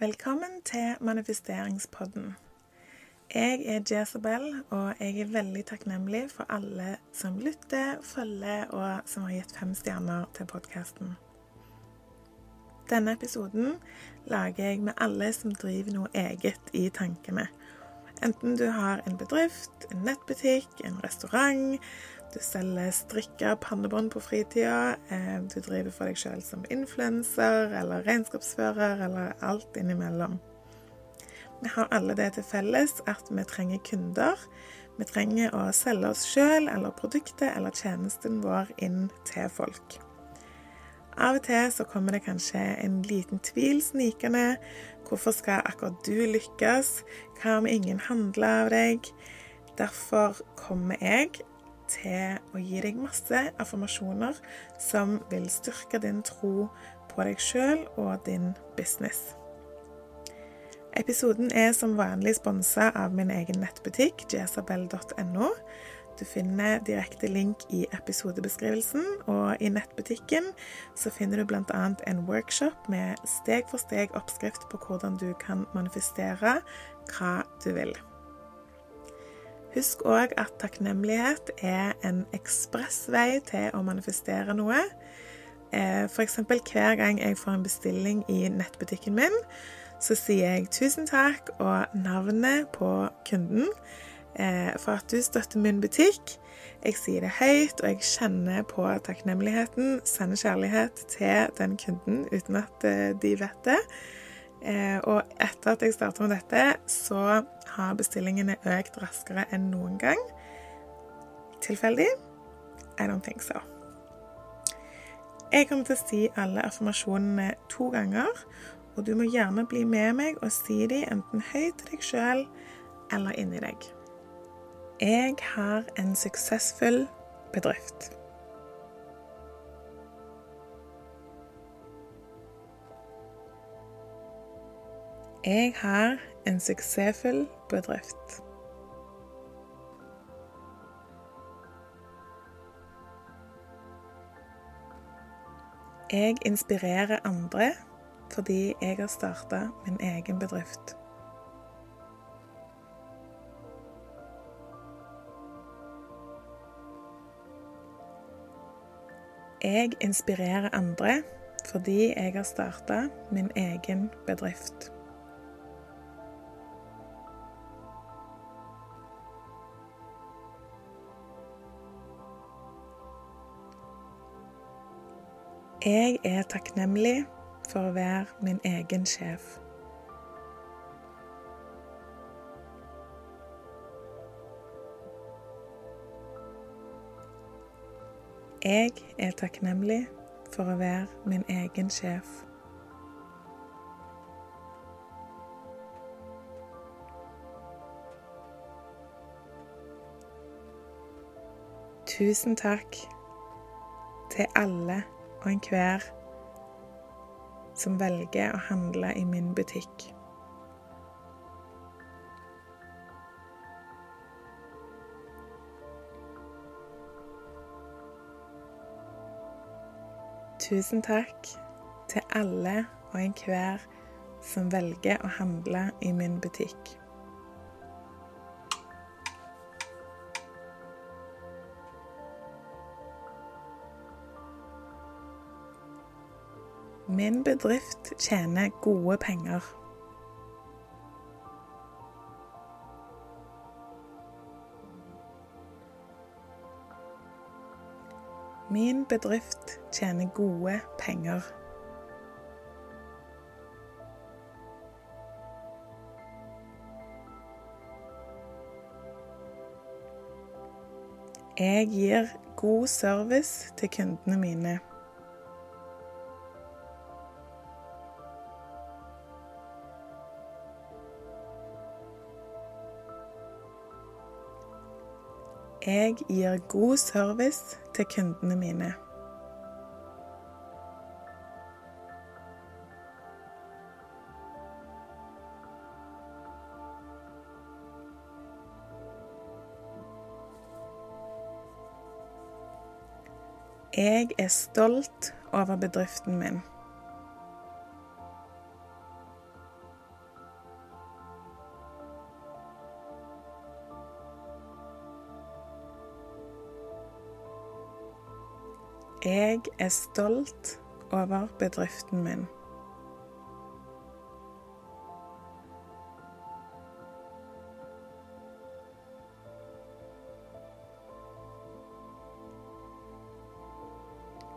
Velkommen til manifesteringspodden. Jeg er Jezabel, og jeg er veldig takknemlig for alle som lytter, følger og som har gitt fem stjerner til podkasten. Denne episoden lager jeg med alle som driver noe eget i tankene. Enten du har en bedrift, en nettbutikk, en restaurant, du selger strikka pannebånd på fritida. Eh, du driver for deg sjøl som influenser eller regnskapsfører eller alt innimellom. Vi har alle det til felles at vi trenger kunder. Vi trenger å selge oss sjøl eller produktet eller tjenesten vår inn til folk. Av og til så kommer det kanskje en liten tvil snikende. Hvorfor skal akkurat du lykkes? Hva om ingen handler av deg? Derfor kommer jeg til å gi deg masse affirmasjoner som vil styrke din tro på deg sjøl og din business. Episoden er som vanlig sponsa av min egen nettbutikk, jesabel.no. Du finner direkte link i episodebeskrivelsen, og i nettbutikken så finner du bl.a. en workshop med steg for steg oppskrift på hvordan du kan manifestere hva du vil. Husk òg at takknemlighet er en ekspressvei til å manifestere noe. Eh, F.eks. hver gang jeg får en bestilling i nettbutikken min, så sier jeg tusen takk og navnet på kunden eh, for at du støtter min butikk. Jeg sier det høyt, og jeg kjenner på takknemligheten, sender kjærlighet til den kunden uten at eh, de vet det. Eh, og etter at jeg starta med dette, så har bestillingene økt raskere enn noen gang. Tilfeldig? I don't think so. Jeg kommer til å si alle affirmasjonene to ganger, og du må gjerne bli med meg og si dem enten høyt til deg sjøl eller inni deg. Jeg har en suksessfull bedrift. Jeg har en suksessfull bedrift. Jeg inspirerer andre fordi jeg har starta min egen bedrift. Jeg inspirerer andre fordi jeg har starta min egen bedrift. Jeg er takknemlig for å være min egen sjef. Jeg er takknemlig for å være min egen sjef. Tusen takk til alle og enhver som velger å handle i min butikk. Tusen takk til alle og enhver som velger å handle i min butikk. Min bedrift tjener gode penger. Min bedrift tjener gode penger. Jeg gir god service til kundene mine. Jeg gir god service til kundene mine. Jeg er stolt over bedriften min. Jeg er stolt over bedriften min.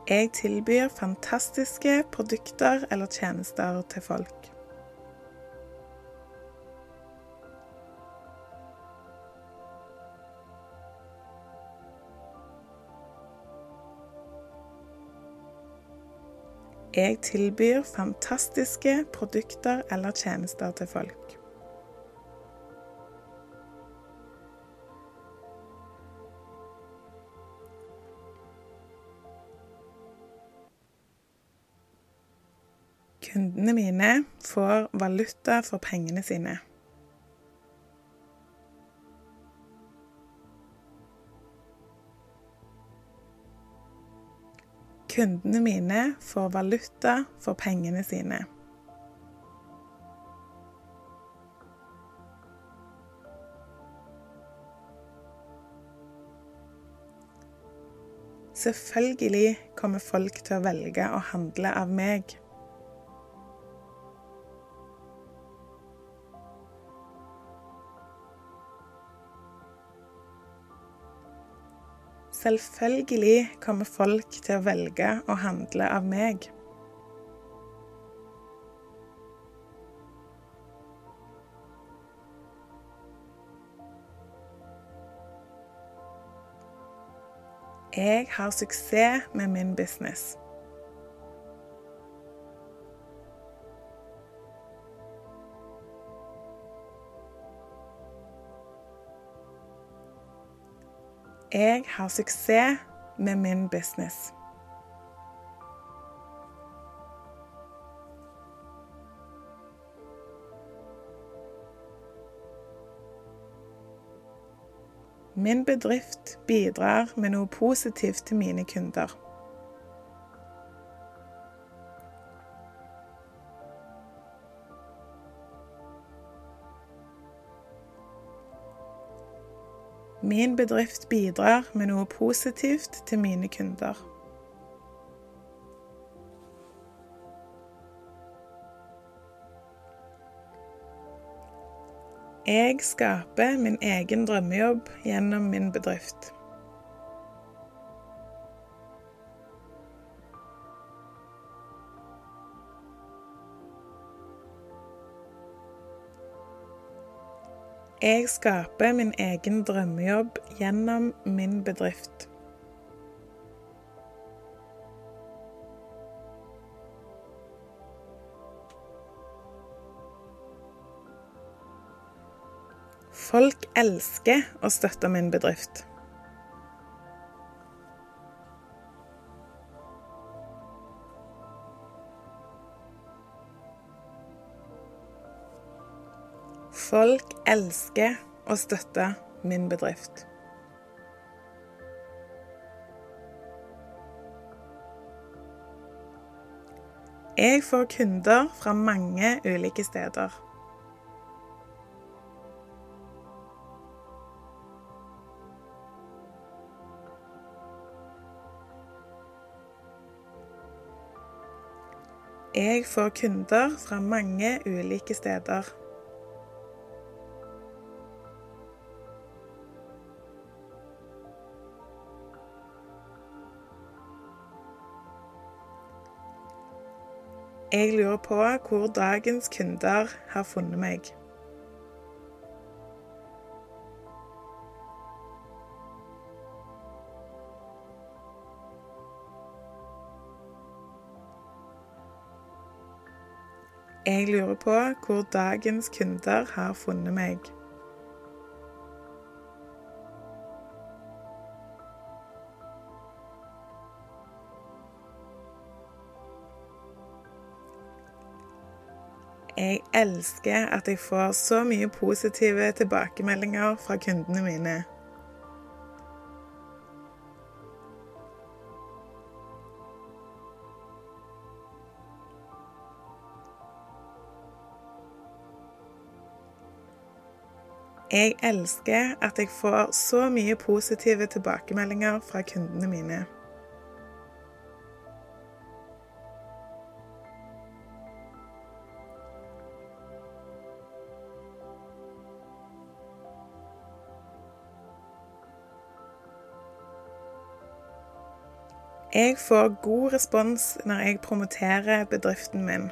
Jeg tilbyr fantastiske produkter eller tjenester til folk. Jeg tilbyr fantastiske produkter eller tjenester til folk. Kundene mine får valuta for pengene sine. Kundene mine får valuta for pengene sine. Selvfølgelig kommer folk til å velge å handle av meg. Selvfølgelig kommer folk til å velge å handle av meg. Jeg har suksess med min business. Jeg har suksess med min business. Min bedrift bidrar med noe positivt til mine kunder. Min bedrift bidrar med noe positivt til mine kunder. Jeg skaper min egen drømmejobb gjennom min bedrift. Jeg skaper min egen drømmejobb gjennom min bedrift. Folk elsker å støtte min bedrift. Folk elsker å støtte min bedrift. Jeg får kunder fra mange ulike steder. Jeg får kunder fra mange ulike steder. Jeg lurer på hvor dagens kunder har funnet meg. Jeg lurer på hvor dagens kunder har funnet meg. Jeg elsker at jeg får så mye positive tilbakemeldinger fra kundene mine. Jeg elsker at jeg får så mye positive tilbakemeldinger fra kundene mine. Jeg får god respons når jeg promoterer bedriften min.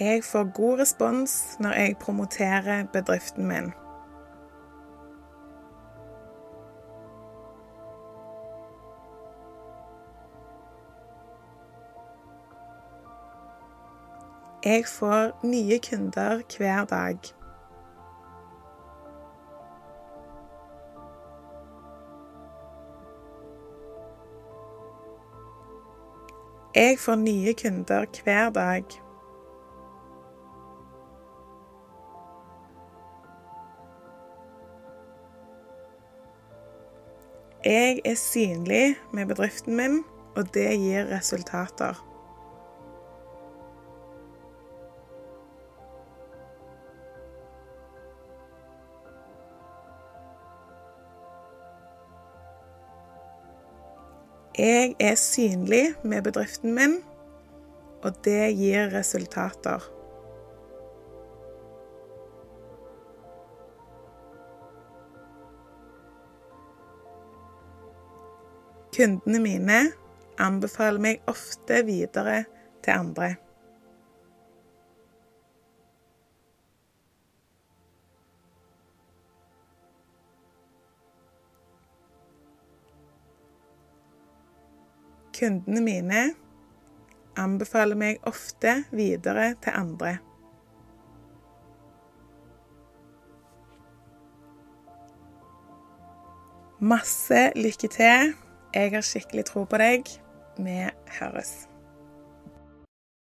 Jeg får god respons når jeg promoterer bedriften min. Jeg får nye kunder hver dag. Jeg får nye kunder hver dag. Jeg er synlig med bedriften min, og det gir resultater. Er synlig med bedriften min, og det gir resultater. Kundene mine anbefaler meg ofte videre til andre. Kundene mine anbefaler meg ofte videre til andre. Masse lykke til. Jeg har skikkelig tro på deg. Vi høres.